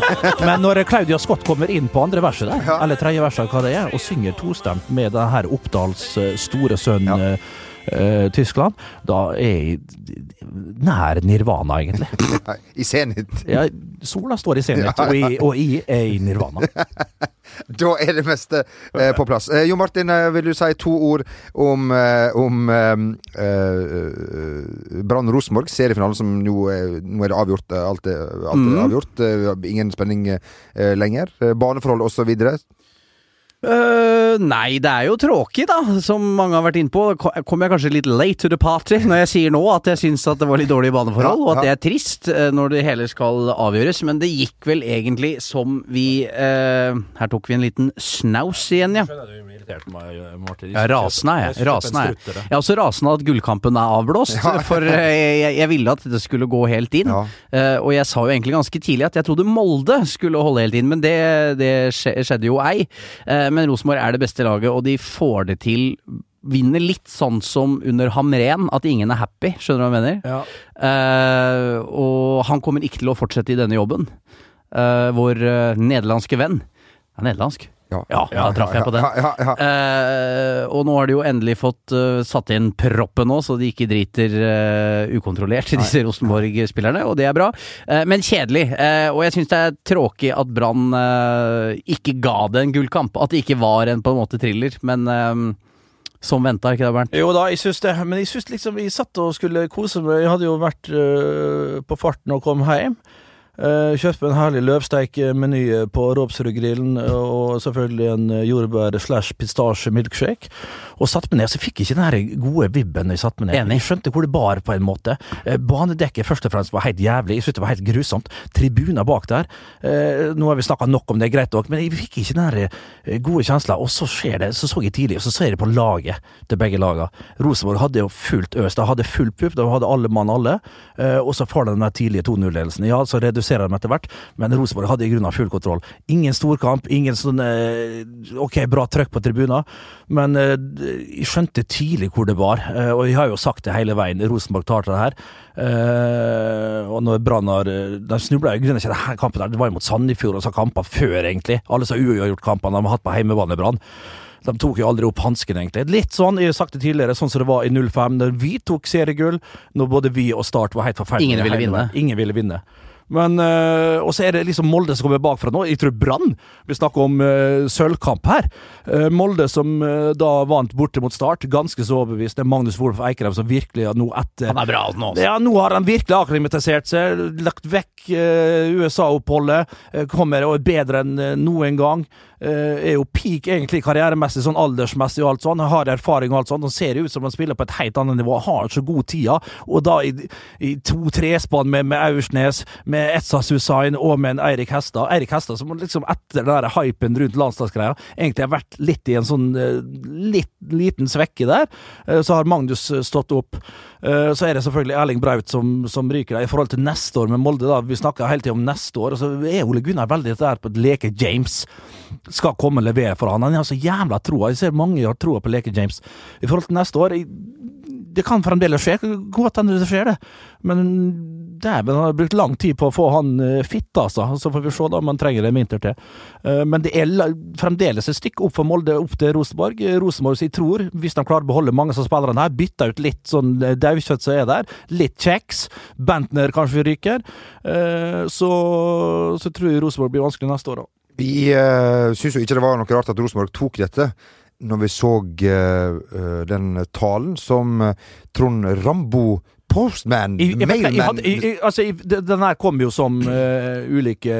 Men når Claudia Scott kommer inn på andre verset der, eller tredje verset, hva det er, og synger tostemt med den her Oppdals eh, store sønn Ja. Eh, Tyskland, da er jeg nær nirvana, egentlig. I senhet. Ja, sola står i senhet, og, jeg- og jeg er i nirvana. Da er det meste eh, på plass. Eh, jo Martin, eh, vil du si to ord om, eh, om eh, Brann Rosenborg, seriefinalen som nå, er- nå er det avgjort. Alt er, alt er Mhm. avgjort. ingen spenning lenger. Baneforhold osv. Øh, nei, det er jo tråkig, da, som mange har vært inne på. Kommer jeg kanskje litt late to the party når jeg sier nå at jeg syns at det var litt dårlige baneforhold, Ja, og at det er trist øh, når det hele skal avgjøres, men det gikk vel egentlig som vi uh, Her tok vi en liten snaus igjen, ja. Ja, rasende er jeg. Rasende er jeg. Jeg er også rasende at gullkampen er avblåst, for eh, jeg, jeg ville at det skulle gå helt inn. Eh, og jeg sa jo egentlig ganske tidlig at jeg trodde Molde skulle holde helt inn, men det, det skjedde jo ei. Eh, men Rosenborg er det beste laget, og de får det til. Vinner litt sånn som under Hamren, at ingen er happy. Skjønner du hva jeg mener? Ja. Uh, og han kommer ikke til å fortsette i denne jobben. Uh, vår uh, nederlandske venn Er nederlandsk? Ja. Ja, da traff jeg på den. Ja, ja, ja. Eh, og nå har de jo endelig fått uh, satt inn proppen nå, så de ikke driter uh, ukontrollert, disse Rosenborg-spillerne, og det er bra. Eh, men kjedelig. eh, og jeg syns det er tråkig at Brann eh, ikke ga det en gullkamp. At det ikke var en på en måte thriller. Men som venta, ikke det, Bernt? Jo da, jeg syns det. Men jeg syns liksom vi satt og skulle kose meg. Jeg hadde jo vært øh, på farten og kom hjem. Uh, kjøpte en herlig løvsteikmeny på Råpsrudgrillen, og selvfølgelig en øh, jordbær slash pistasje milkshake. Og satte meg ned, så fikk jeg ikke den her gode vibben jeg satte meg ned. Enig. Jeg skjønte hvor det bar, på en måte. Uh, banedekket først og fremst var helt jævlig. Jeg syntes det var helt grusomt. Tribuner bak der. Uh, nå har vi snakka nok om det, greit nok, men jeg fikk ikke den her gode kjensla. Og så skjer det, så så jeg tidlig, og så ser jeg på laget til begge lagene. Rosenborg hadde jo fullt øs. De hadde full pupp, de hadde alle mann alle. Og så får de den tidlige 2-0-ledelsen. Ja, så reduserer dem etter hvert, men Rosenborg hadde i grunnen full kontroll. Ingen storkamp, ingen sånn eh, Ok, bra trøkk på tribuner, men eh, jeg skjønte tidlig hvor det var. Eh, og jeg har jo sagt det hele veien. Rosenborg tar til det her. Og når Brann har De snubla grunnen ikke denne kampen, der, det var jo mot Sandefjord og så kamper før, egentlig. Alle så uavgjort-kampene de har hatt på hjemmebane, Brann. De tok jo aldri opp hansken, egentlig. Litt sånn, jeg har sagt det tidligere, sånn som det var i 05, når vi tok seriegull, når både vi og Start var helt forferdelige. Ingen ville vinne. Ingen ville vinne. Men, øh, Og så er det liksom Molde som kommer bakfra nå. Jeg tror Brann Vi snakker om øh, sølvkamp her. Uh, Molde som øh, da vant borte mot Start, ganske så overbevist. Det er Magnus Wolff Eikrem som virkelig har nå etter Han er bra nå, altså. ja, nå har han virkelig akklimatisert seg, lagt vekk USA-oppholdet, kommer og er bedre enn noen gang. Eh, er jo peak egentlig karrieremessig, sånn aldersmessig og alt sånn. Har erfaring og alt sånt. Han ser ut som han spiller på et helt annet nivå. Har så god tida. Og da i, i to-trespann med, med Aursnes, med Etsa Hussain og med en Eirik Hestad. Eirik Hestad som liksom etter den der hypen rundt landslagsgreia egentlig har vært litt i en sånn eh, litt liten svekke der. Eh, Så har Magnus stått opp. Så er det selvfølgelig Erling Braut som, som ryker der. I forhold til neste år med Molde, da. Vi snakker hele tida om neste år. Og så er Ole Gunnar veldig der på et Leke James skal komme og levere for han. Han har så jævla troa. Jeg ser mange har troa på Leke James. I forhold til neste år det kan fremdeles skje. Godt hende det skjer, det. Men dæven, han har brukt lang tid på å få han eh, fit, altså. Så får vi se da om han trenger en vinter til. Eh, Men det er fremdeles et stykke opp for Molde, opp til Rosenborg. Eh, Rosenborg sier tror, hvis de klarer å beholde mange av spillerne her, bytter ut litt sånn daukjøtt som er der, litt kjeks, Bentner kanskje ryker, så, så tror jeg Rosenborg blir vanskelig neste år òg. Vi uh, syns jo ikke det var noe rart at Rosenborg tok dette, når vi så eh, eh, den talen som eh, Trond Rambo Postman, I, jeg, vet jeg mailman hadde, i, altså, den her kom jo som uh, ulike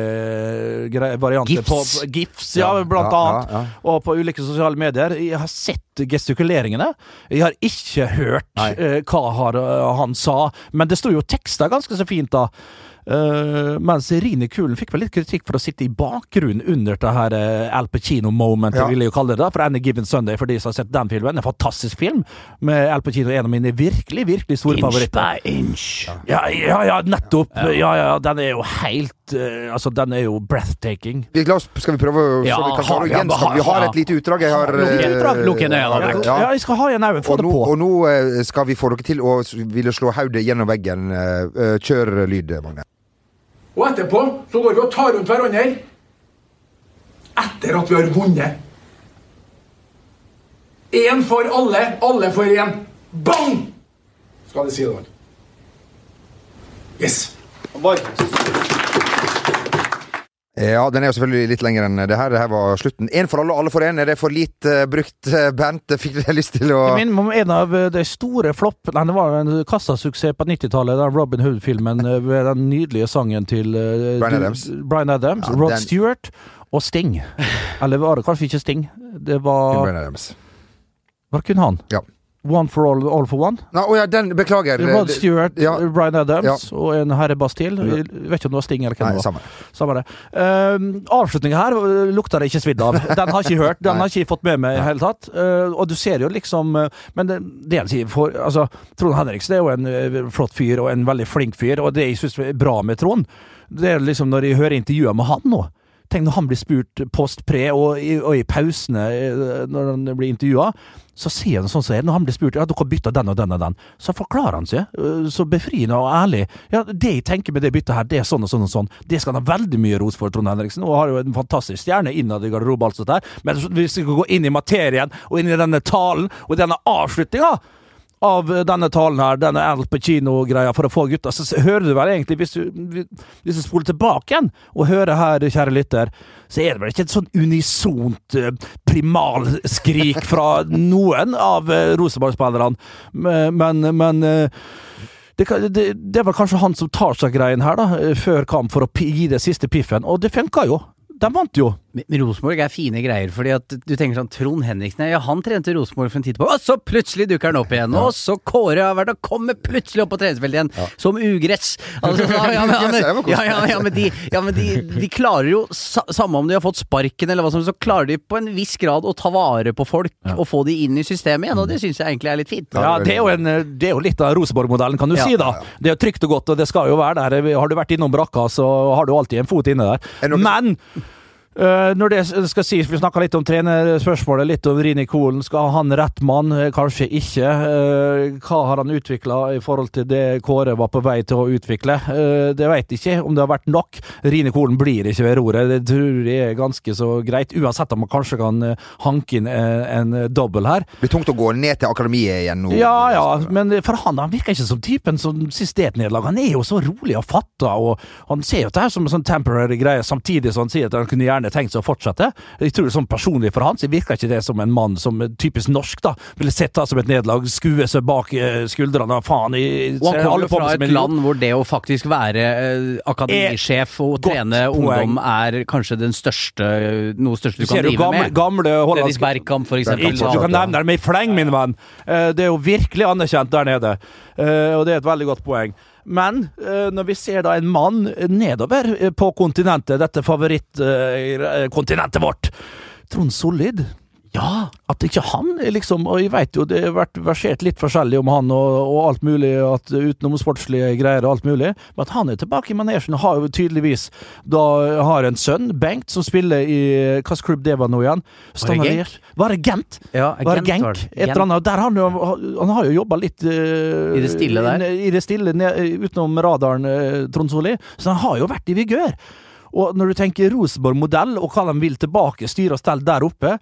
uh, varianter Gifs. på GIFs, ja, blant ja, annet. ja, ja. Og på ulike sosiale medier. Jeg har sett gestikuleringene. Jeg har ikke hørt eh, hva har, eh, han sa, men det sto jo tekster ganske så fint da. Eh, mens Rine Kulen fikk vel litt kritikk for å sitte i bakgrunnen under det her uh, Al Pacino-momentet, Ja. vil jeg jo kalle det. da, For Any Given Sunday, for de som har sett den filmen. En fantastisk film med Al Pacino, en av mine virkelig, virkelig store favoritter. inch. Ja, ja, ja, nettopp. Ja, ja, den er jo helt eh, Altså, den er jo breathtaking. Vi, la oss, skal vi prøve å Ja, så vi kan ha- det igjen? vi ha- har et lite utdrag. Jeg har Lukk igjen, lukk igjen øynene. Ja, jeg skal ha igjen øynene. Få det på. og nå uh, skal vi få dere til å ville slå hodet gjennom veggen. Uh, Kjør lyd, Magne. Og etterpå så går vi og tar rundt hverandre etter at vi har vunnet. Én for alle, alle for én. Bang! Skal de si det. Yes. Ja, den er jo selvfølgelig litt lenger enn det her. Det her var slutten. Én for alle, alle for én. Er det for litt uh, brukt, band Bent? Fikk dere lyst til å Jeg minner om en av eh, de store floppene det var en kassasuksess på 90-tallet, den Robin Hood-filmen med den nydelige sangen til Brian Bryan Adams. Brian Adams, Ja, Rod den- Stewart og Sting. Eller var det kanskje ikke Sting? Det var Bryan Adams. Var det kun han? Ja. One for all, all for one? Nei, å ja, den Beklager. Rod Stewart, Ja. Bryan Adams Ja. og en herre Bastille. Jeg vet ikke om det var Sting eller hvem det var. samme. Samme det. Uh, avslutningen her lukta lukter det ikke svidd av. Den har jeg ikke hørt. Den har jeg ikke fått med meg i hele tatt. Uh, og du ser jo liksom uh, Men det, det jeg sier for altså, Trond Henriksen er jo en flott fyr og en veldig flink fyr, og det jeg syns er bra med Trond, det er liksom når jeg hører intervjuer med han nå. Tenk når han blir spurt post pre og og i pausene eh, når han blir intervjua, så sier han sånn som er. Når han blir spurt ja, dere bytta den og den og den, så forklarer han seg eh, så befriende og ærlig. Ja, det jeg tenker med det byttet her, det er sånn og sånn og sånn. Det skal han ha veldig mye ros for, Trond Henriksen, og har jo en fantastisk stjerne innad i garderoben. alt sånt der. Men hvis vi skal gå inn i materien, og inn i denne talen, og denne avslutninga av denne talen her, denne Al Pacino-greia for å få gutta, så hører du vel egentlig, hvis du, hvis du spoler tilbake igjen og hører her, kjære lytter, så er det vel ikke et sånn unisont eh, primalskrik fra noen av eh, Rosenborg-spillerne, men, men, eh, det, det, det er vel kanskje han som tar seg greien her, da, før kamp, for å gi det siste piffen, og det funka jo. De vant jo. Men Rosenborg er fine greier, fordi at du tenker sånn Trond Henriksen Ja, han trente Rosenborg for en tid på, og så plutselig dukker han opp igjen! Og så Kåre har vært og kommer plutselig opp på treningsfeltet igjen, som ugress! Altså, ja, ja, men, ja, men, ja, ja, ja, de, ja, men de, de klarer jo, samme om de har fått sparken eller hva som helst, så klarer de på en viss grad å ta vare på folk og få de inn i systemet igjen, og det syns jeg egentlig er litt fint. Ja, det er jo, en, det er jo litt av Rosenborg-modellen, kan du Ja. si. da. Det er trygt og godt, og det skal jo være der. Har du vært innom brakka, så har du alltid en fot inne Er der. Men eh, når det skal sies, vi snakka litt om trenerspørsmålet, litt om Rini Kolen. Skal han rett mann? Eh, Kanskje ikke. Uh, hva har han utvikla i forhold til det Kåre var på vei til å utvikle? Uh, det veit ikke om det har vært nok. Rini Kolen blir ikke ved roret, det tror jeg er ganske så greit. Uansett om man kanskje kan hanke inn en, en dobbel her. Det blir tungt å gå ned til akademiet igjen nå. Ja, ja, men for han, han virker ikke som typen som sist det er nederlag. Han er jo så rolig og fatta, og han ser jo det her som en sånn temporary greie, samtidig som han sier at han kunne gjerne gjerne tenkt seg å fortsette. Jeg tror sånn personlig for han, så virker ikke det som en mann som er typisk norsk, da. Ville sett det som et nederlag, skue seg bak skuldrene skuldrene, faen i Og han kommer fra et land hvor det å faktisk være eh, akademisjef og trene ungdom er kanskje den største noe største Du kan drive med. gamle hollandske Bergkamp, for eksempel. Du kan nevne det med i fleng, min venn. Eh, Det er jo virkelig anerkjent der nede, Eh, og det er et veldig godt poeng. Men eh, når vi ser da en mann nedover eh, på kontinentet, dette favorittkontinentet vårt, Trond Sollid ja, At ikke han liksom Og jeg vet jo det har vært versert litt forskjellig om han og, og alt mulig, at utenom sportslige greier og alt mulig, men at han er tilbake i manesjen, har jo tydeligvis da har en sønn, Bengt, som spiller i Hvilken klubb det var nå igjen? Stavanger? Var det Gent? Ja, Var det Gent Genk? Et eller annet. Der han, jo- han har jo jobba litt uh, I det stille der? I det stille, ned, utenom radaren, uh, Trond Solli. Så han har jo vært i vigør. Og når du tenker Rosenborg-modell, og hva de vil tilbake, styre og stelle der oppe,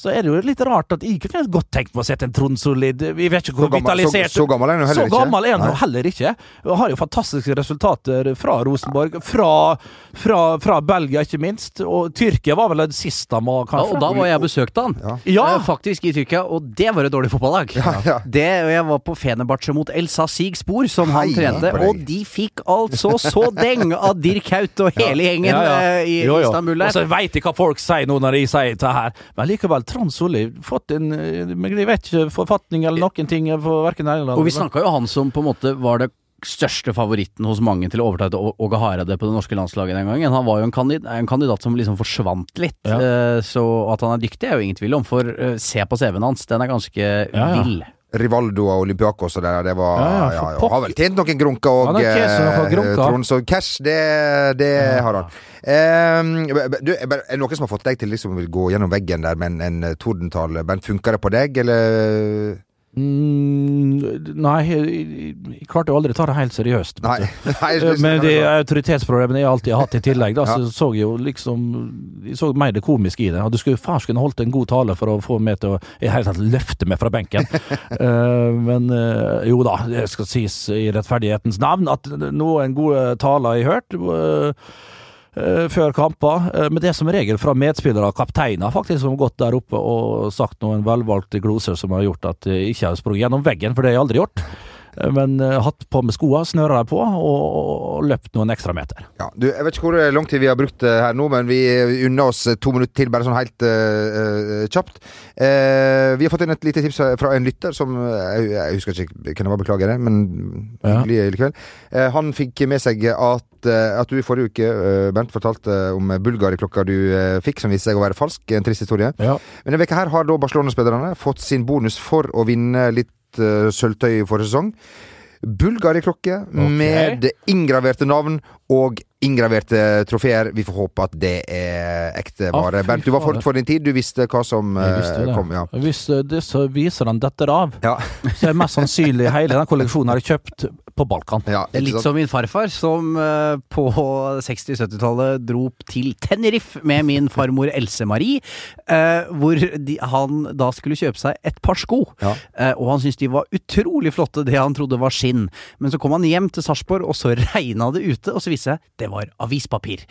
så er det jo litt rart at jeg kunne godt tenkt meg å sette en Trond Solid Vi vet ikke hvor Så gammel- vitalisert så- så gammel er han jo heller Så ikke. gammel er han jo heller ikke. Og har jo fantastiske resultater fra Rosenborg. Fra, fra, fra Belgia, ikke minst. Og Tyrkia var vel det siste han var, Ja, og da var jeg besøkte han. Ja. Ja. Faktisk i Tyrkia, og det var et dårlig fotballag. ja. Det, jeg var på Fenebache mot Elsa Sigspor, som han Hei trente, og de fikk altså så deng av Dirk Haut og hele gjengen Ja, ja. eh, i Jo, jo. Istanbul Og så veit jeg hva folk sier nå når de sier det her, men likevel, Trond Solli fått en eh, Jeg vet ikke forfatning eller noen ting for verken her eller Og vi snakka jo han som på en måte var det største favoritten hos mange til å overta Åge Hareide på det norske landslaget den gangen. Han var jo en kandidat, en kandidat som liksom forsvant litt. Ja. Eh, Så at han er dyktig er jo ingen tvil om, for eh, se på CV-en hans, den er ganske ja. vill. Rivaldo og Olympiakos og det der, det var Ja, ja, ja. Har vel tjent noen grunker òg, grunker. Trond. Så cash, det, det har han. Eh, du, er det noen som har fått deg til liksom å gå gjennom veggen der med en, en tordentale? Men funker det på deg, eller? Mm, nei, jeg, klarte jo aldri å ta det helt seriøst. Nei. Nei Eh, Men de autoritetsproblemene jeg alltid har hatt i tillegg, da, Ja. så så jeg jo liksom Jeg så mer det komiske i det. Du skulle faen skulle holdt en god tale for å få meg til å i hele tatt løfte meg fra benken. uh, men uh, jo da, det skal sies i rettferdighetens navn at noen gode taler jeg har hørt. eh, før kamper, eh, men det er som regel fra medspillere og kapteiner faktisk som har gått der oppe og sagt noen velvalgte gloser som har gjort at de ikke har sprunget gjennom veggen, for det har jeg aldri gjort. Eh, Men eh, hatt på med skoa, snøra dem på og, og løpt noen ekstra meter. Ja, du, jeg vet ikke hvor lang tid vi har brukt eh, her nå, men vi unner oss eh, to minutter til, bare sånn helt eh, eh, kjapt. Uh, vi har fått inn et lite tips fra en lytter som eh, Jeg, jeg husker ikke hvem det var, beklager det, men Ja. likevel. Uh, han fikk med seg at, eh, at du i forrige uke, eh, Bernt, fortalte om Bulgari-klokka du eh, fikk, som viste seg å være falsk. En trist historie. Ja. Men denne veka her har da Barcelona-spillerne fått sin bonus for å vinne litt uh, sølvtøy i forrige sesong. Bulgari-klokke med inngraverte navn og inngraverte trofeer. Vi får håpe at det er ekte vare. Ah, Bernt, du var fort for din tid. Du visste hva som eh, visste det. kom. Ja. Hvis eh, disse viserne detter av, Ja. så er mest sannsynlig hele den kolleksjonen har jeg kjøpt på Balkan. Ja, Det er litt sant? som min farfar, som eh, på 60-70-tallet dro til Tenerife med min farmor Else Marie, eh, hvor de, han da skulle kjøpe seg et par sko. Ja. Eh, og han syntes de var utrolig flotte, det han trodde var skinn. Men så kom han hjem til Sarpsborg, og så regna det ute, og så viste det seg det var avispapir.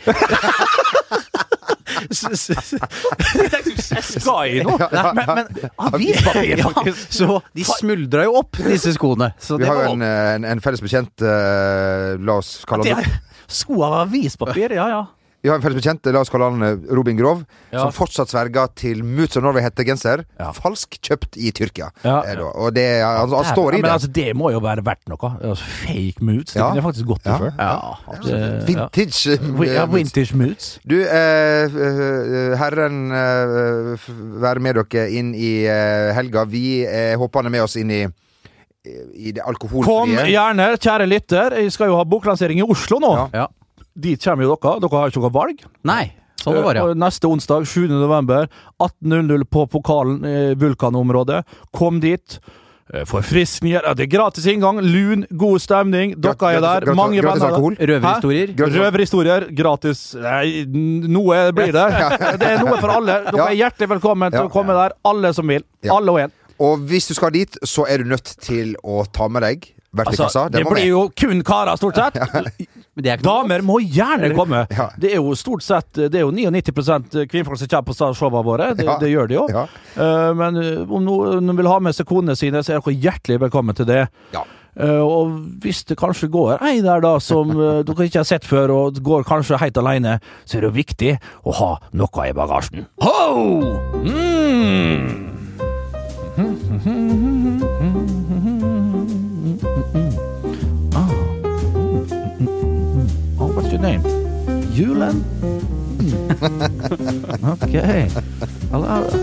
Sky nå? Men, men avispapir, ja, så de smuldra jo opp, disse skoene. Så Vi det har jo en, eh, en, en felles bekjent, uh, la oss kalle Det han er sko av avispapir, ja ja. Vi har en felles bekjent, la oss kalle han eh, Robin Grov, Ja. som fortsatt sverger til Moods of Norway-hettegenser. Ja. Falsk kjøpt i Tyrkia. Ja. Eh. Og det, han, han står i men det. altså, det må jo være verdt noe. Altså, fake moods, det kunne jeg faktisk gått Ja. før. Vintage. eh, Ja, moods. vintage moods. Du, eh, eh, herren eh, være med dere inn i eh, helga. Vi håper han er med oss inn i, i det Kom gjerne, kjære lytter. Jeg skal jo ha boklansering i Oslo nå. Ja. Dit kommer jo dere. Dere har jo ikke noe valg. Nei, sånn det var, ja. Neste onsdag, 7. november, 18.00 på pokalen i Vulkanområdet. Kom dit. Eh, Forfriskninger. Det er gratis inngang. Lun, god stemning. Dere er der. Mange gratis venner. alkohol? Røverhistorier. Gratis- Røverhistorier. Gratis Nei, noe blir det. Det er noe for alle. Dere er hjertelig velkommen til å komme der. Alle som vil. Alle og en. Og hvis du skal dit, så er du nødt til å ta med deg Altså, det blir jo kun karer, stort sett. Men det er ikke Damer må gjerne komme. Ja. Det er jo stort sett Det er jo 99 kvinnfolk som kommer på showene våre. Det, Ja. det gjør de jo. Ja. Uh, men eh, om noen vil ha med seg konene sine, så er dere hjertelig velkommen til det. Ja. Uh, og hvis det kanskje går ei der da som uh, dere ikke har sett før, og går kanskje helt alene, så er det jo viktig å ha noe i bagasjen. Ho! Mm. Ah. name? Julen? okay. I love,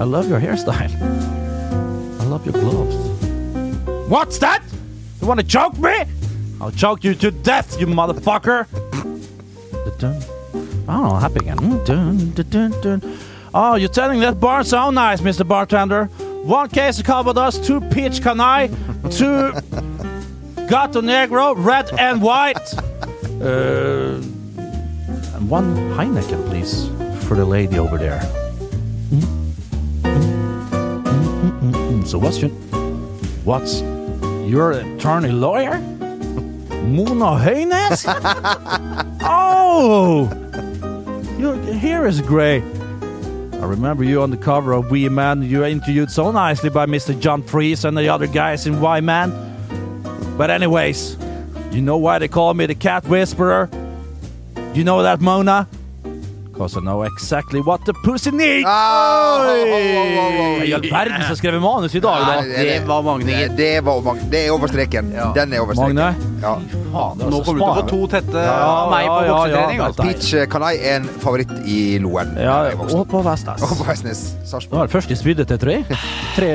I love your hairstyle. I love your gloves. What's that? You want to choke me? I'll choke you to death, you motherfucker! Oh, happy again. Mm, dun. Oh, you're telling that bar so nice, Mr. Bartender. One case of Calvados, two peach canai, two Gato Negro, red and white. Uh, one Heineken, please, for the lady over there. So what's your... What's... You're attorney lawyer? Mona Haynes? oh! Your hair is grey. I remember you on the cover of Wee Man. You were interviewed so nicely by Mr. John Fries and the other guys in Y Man. But anyways, you know why they call me the cat whisperer? You know that, Mona? Because I know exactly what the pussy needs! Ah! I all verden som skrev manus i dag, da. Nei, Det var Magne, det, det var Magne. Det er over streken. Den er over streken. Magne? Ja. Faen, det Nå altså kommer du til å få to tette Ja, av meg på ja, ja, boksetrening. ja. altså. Peach eh, Kanai er en favoritt i Loen. Ja, og på Vestnes. Og på Vestnes. Det var det første jeg spydde til, tror jeg. Tre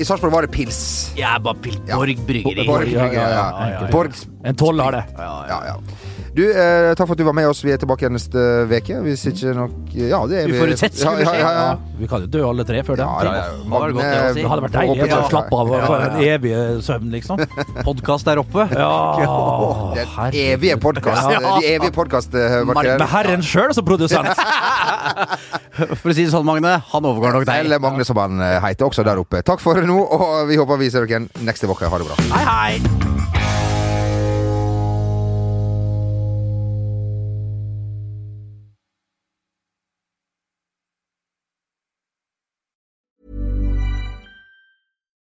I Sarpsborg var det pils. Jeg er bare pils. Borg bryggeri. Borg, ja, ja, ja, ja, ja, ja. Borg En tolv har det. Ja, ja. Du, eh, takk for at du var med oss. Vi er tilbake igjen neste uke. Hvis ikke nok Ja, det er vi. Uforutsett ja, skulle ja, skje. ja, ja. Vi kan jo dø alle tre før det. Ja, ja, ja. Det hadde det hadde vært deilig å slappe av og få en evig søvn, liksom. Podkast der oppe. Ja, Den evige podkast. Ja. De evige podkastmarkeder. Med Herren sjøl som produsent. For å si det sånn, Magne, han overgår nok deg. Eller Magne, som han eh, heter, også der oppe. Takk for nå, og vi håper vi ser dere igjen neste uke. Ha det bra. Hei, hei!